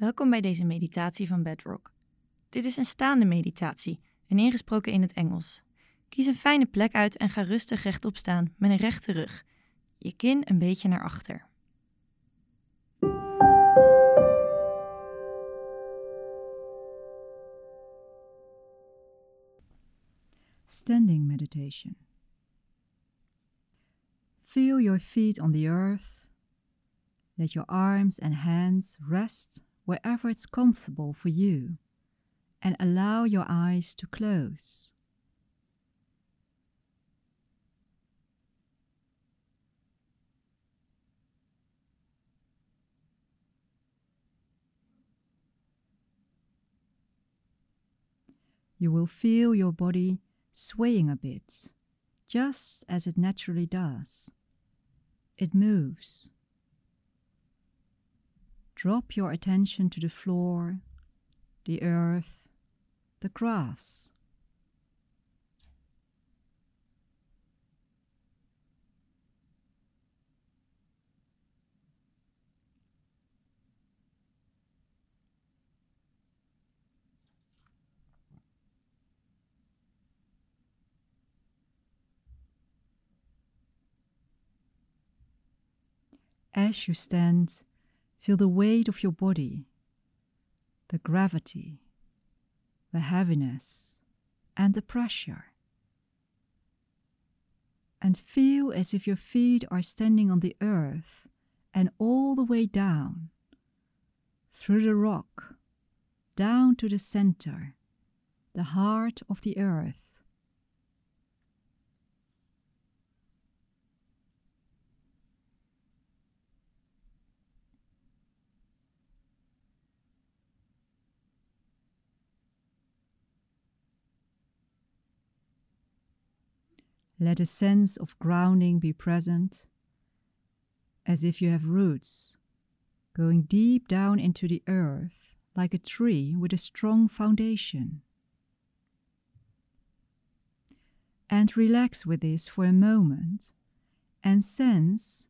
Welkom bij deze meditatie van Bedrock. Dit is een staande meditatie en ingesproken in het Engels. Kies een fijne plek uit en ga rustig rechtop staan met een rechte rug. Je kin een beetje naar achter. Standing meditation. Feel your feet on the earth. Let your arms and hands rest wherever it's comfortable for you and allow your eyes to close. You will feel your body swaying a bit, just as it naturally does. It moves. Drop your attention to the floor, the earth, the grass. As you stand, feel the weight of your body, the gravity, the heaviness, and the pressure. And feel as if your feet are standing on the earth and all the way down, through the rock, down to the center, the heart of the earth. Let a sense of grounding be present, as if you have roots going deep down into the earth like a tree with a strong foundation. And relax with this for a moment and sense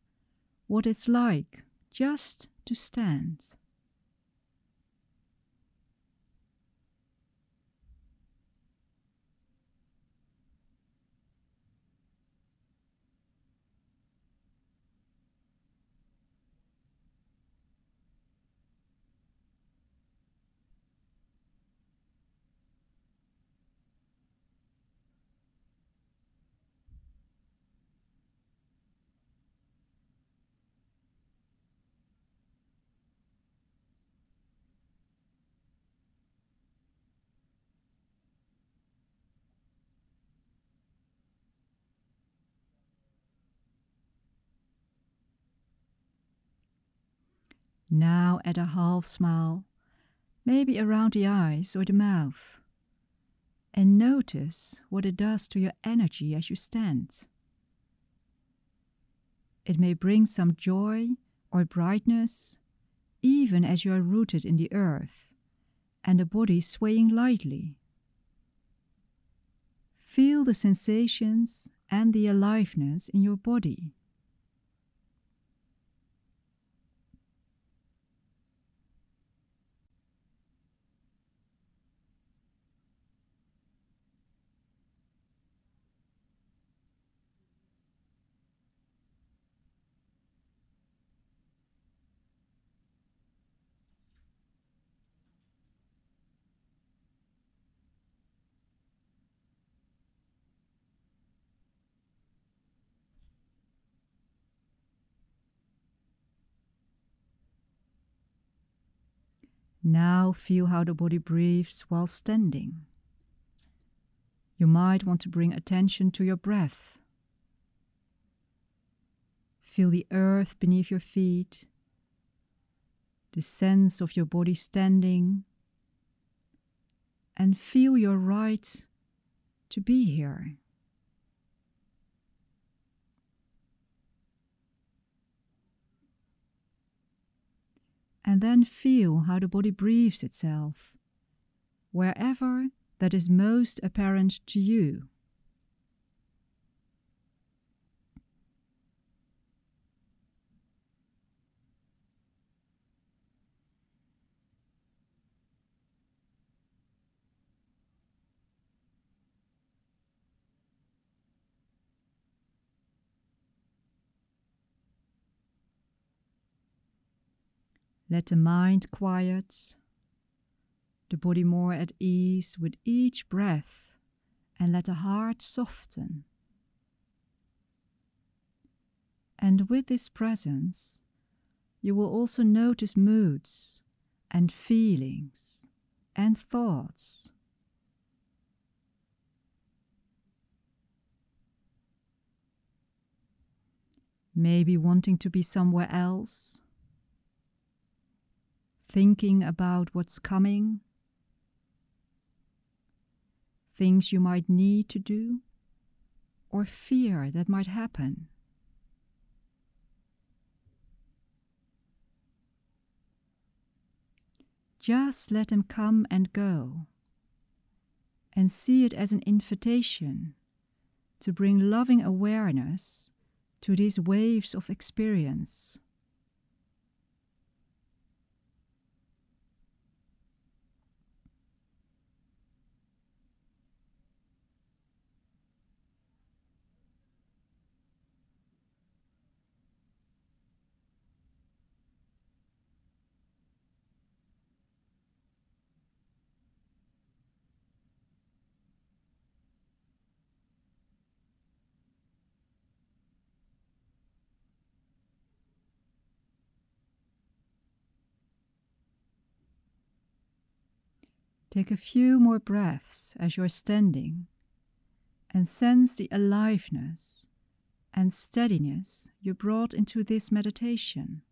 what it's like just to stand. Now add a half smile, maybe around the eyes or the mouth. And notice what it does to your energy as you stand. It may bring some joy or brightness, even as you are rooted in the earth and the body swaying lightly. Feel the sensations and the aliveness in your body. Now feel how the body breathes while standing. You might want to bring attention to your breath. Feel the earth beneath your feet, the sense of your body standing, and feel your right to be here. And then feel how the body breathes itself, wherever that is most apparent to you. Let the mind quiet, the body more at ease with each breath, and let the heart soften. And with this presence, you will also notice moods and feelings and thoughts. Maybe wanting to be somewhere else, thinking about what's coming, things you might need to do, or fear that might happen. Just let them come and go, and see it as an invitation to bring loving awareness to these waves of experience. Take a few more breaths as you're standing and sense the aliveness and steadiness you brought into this meditation.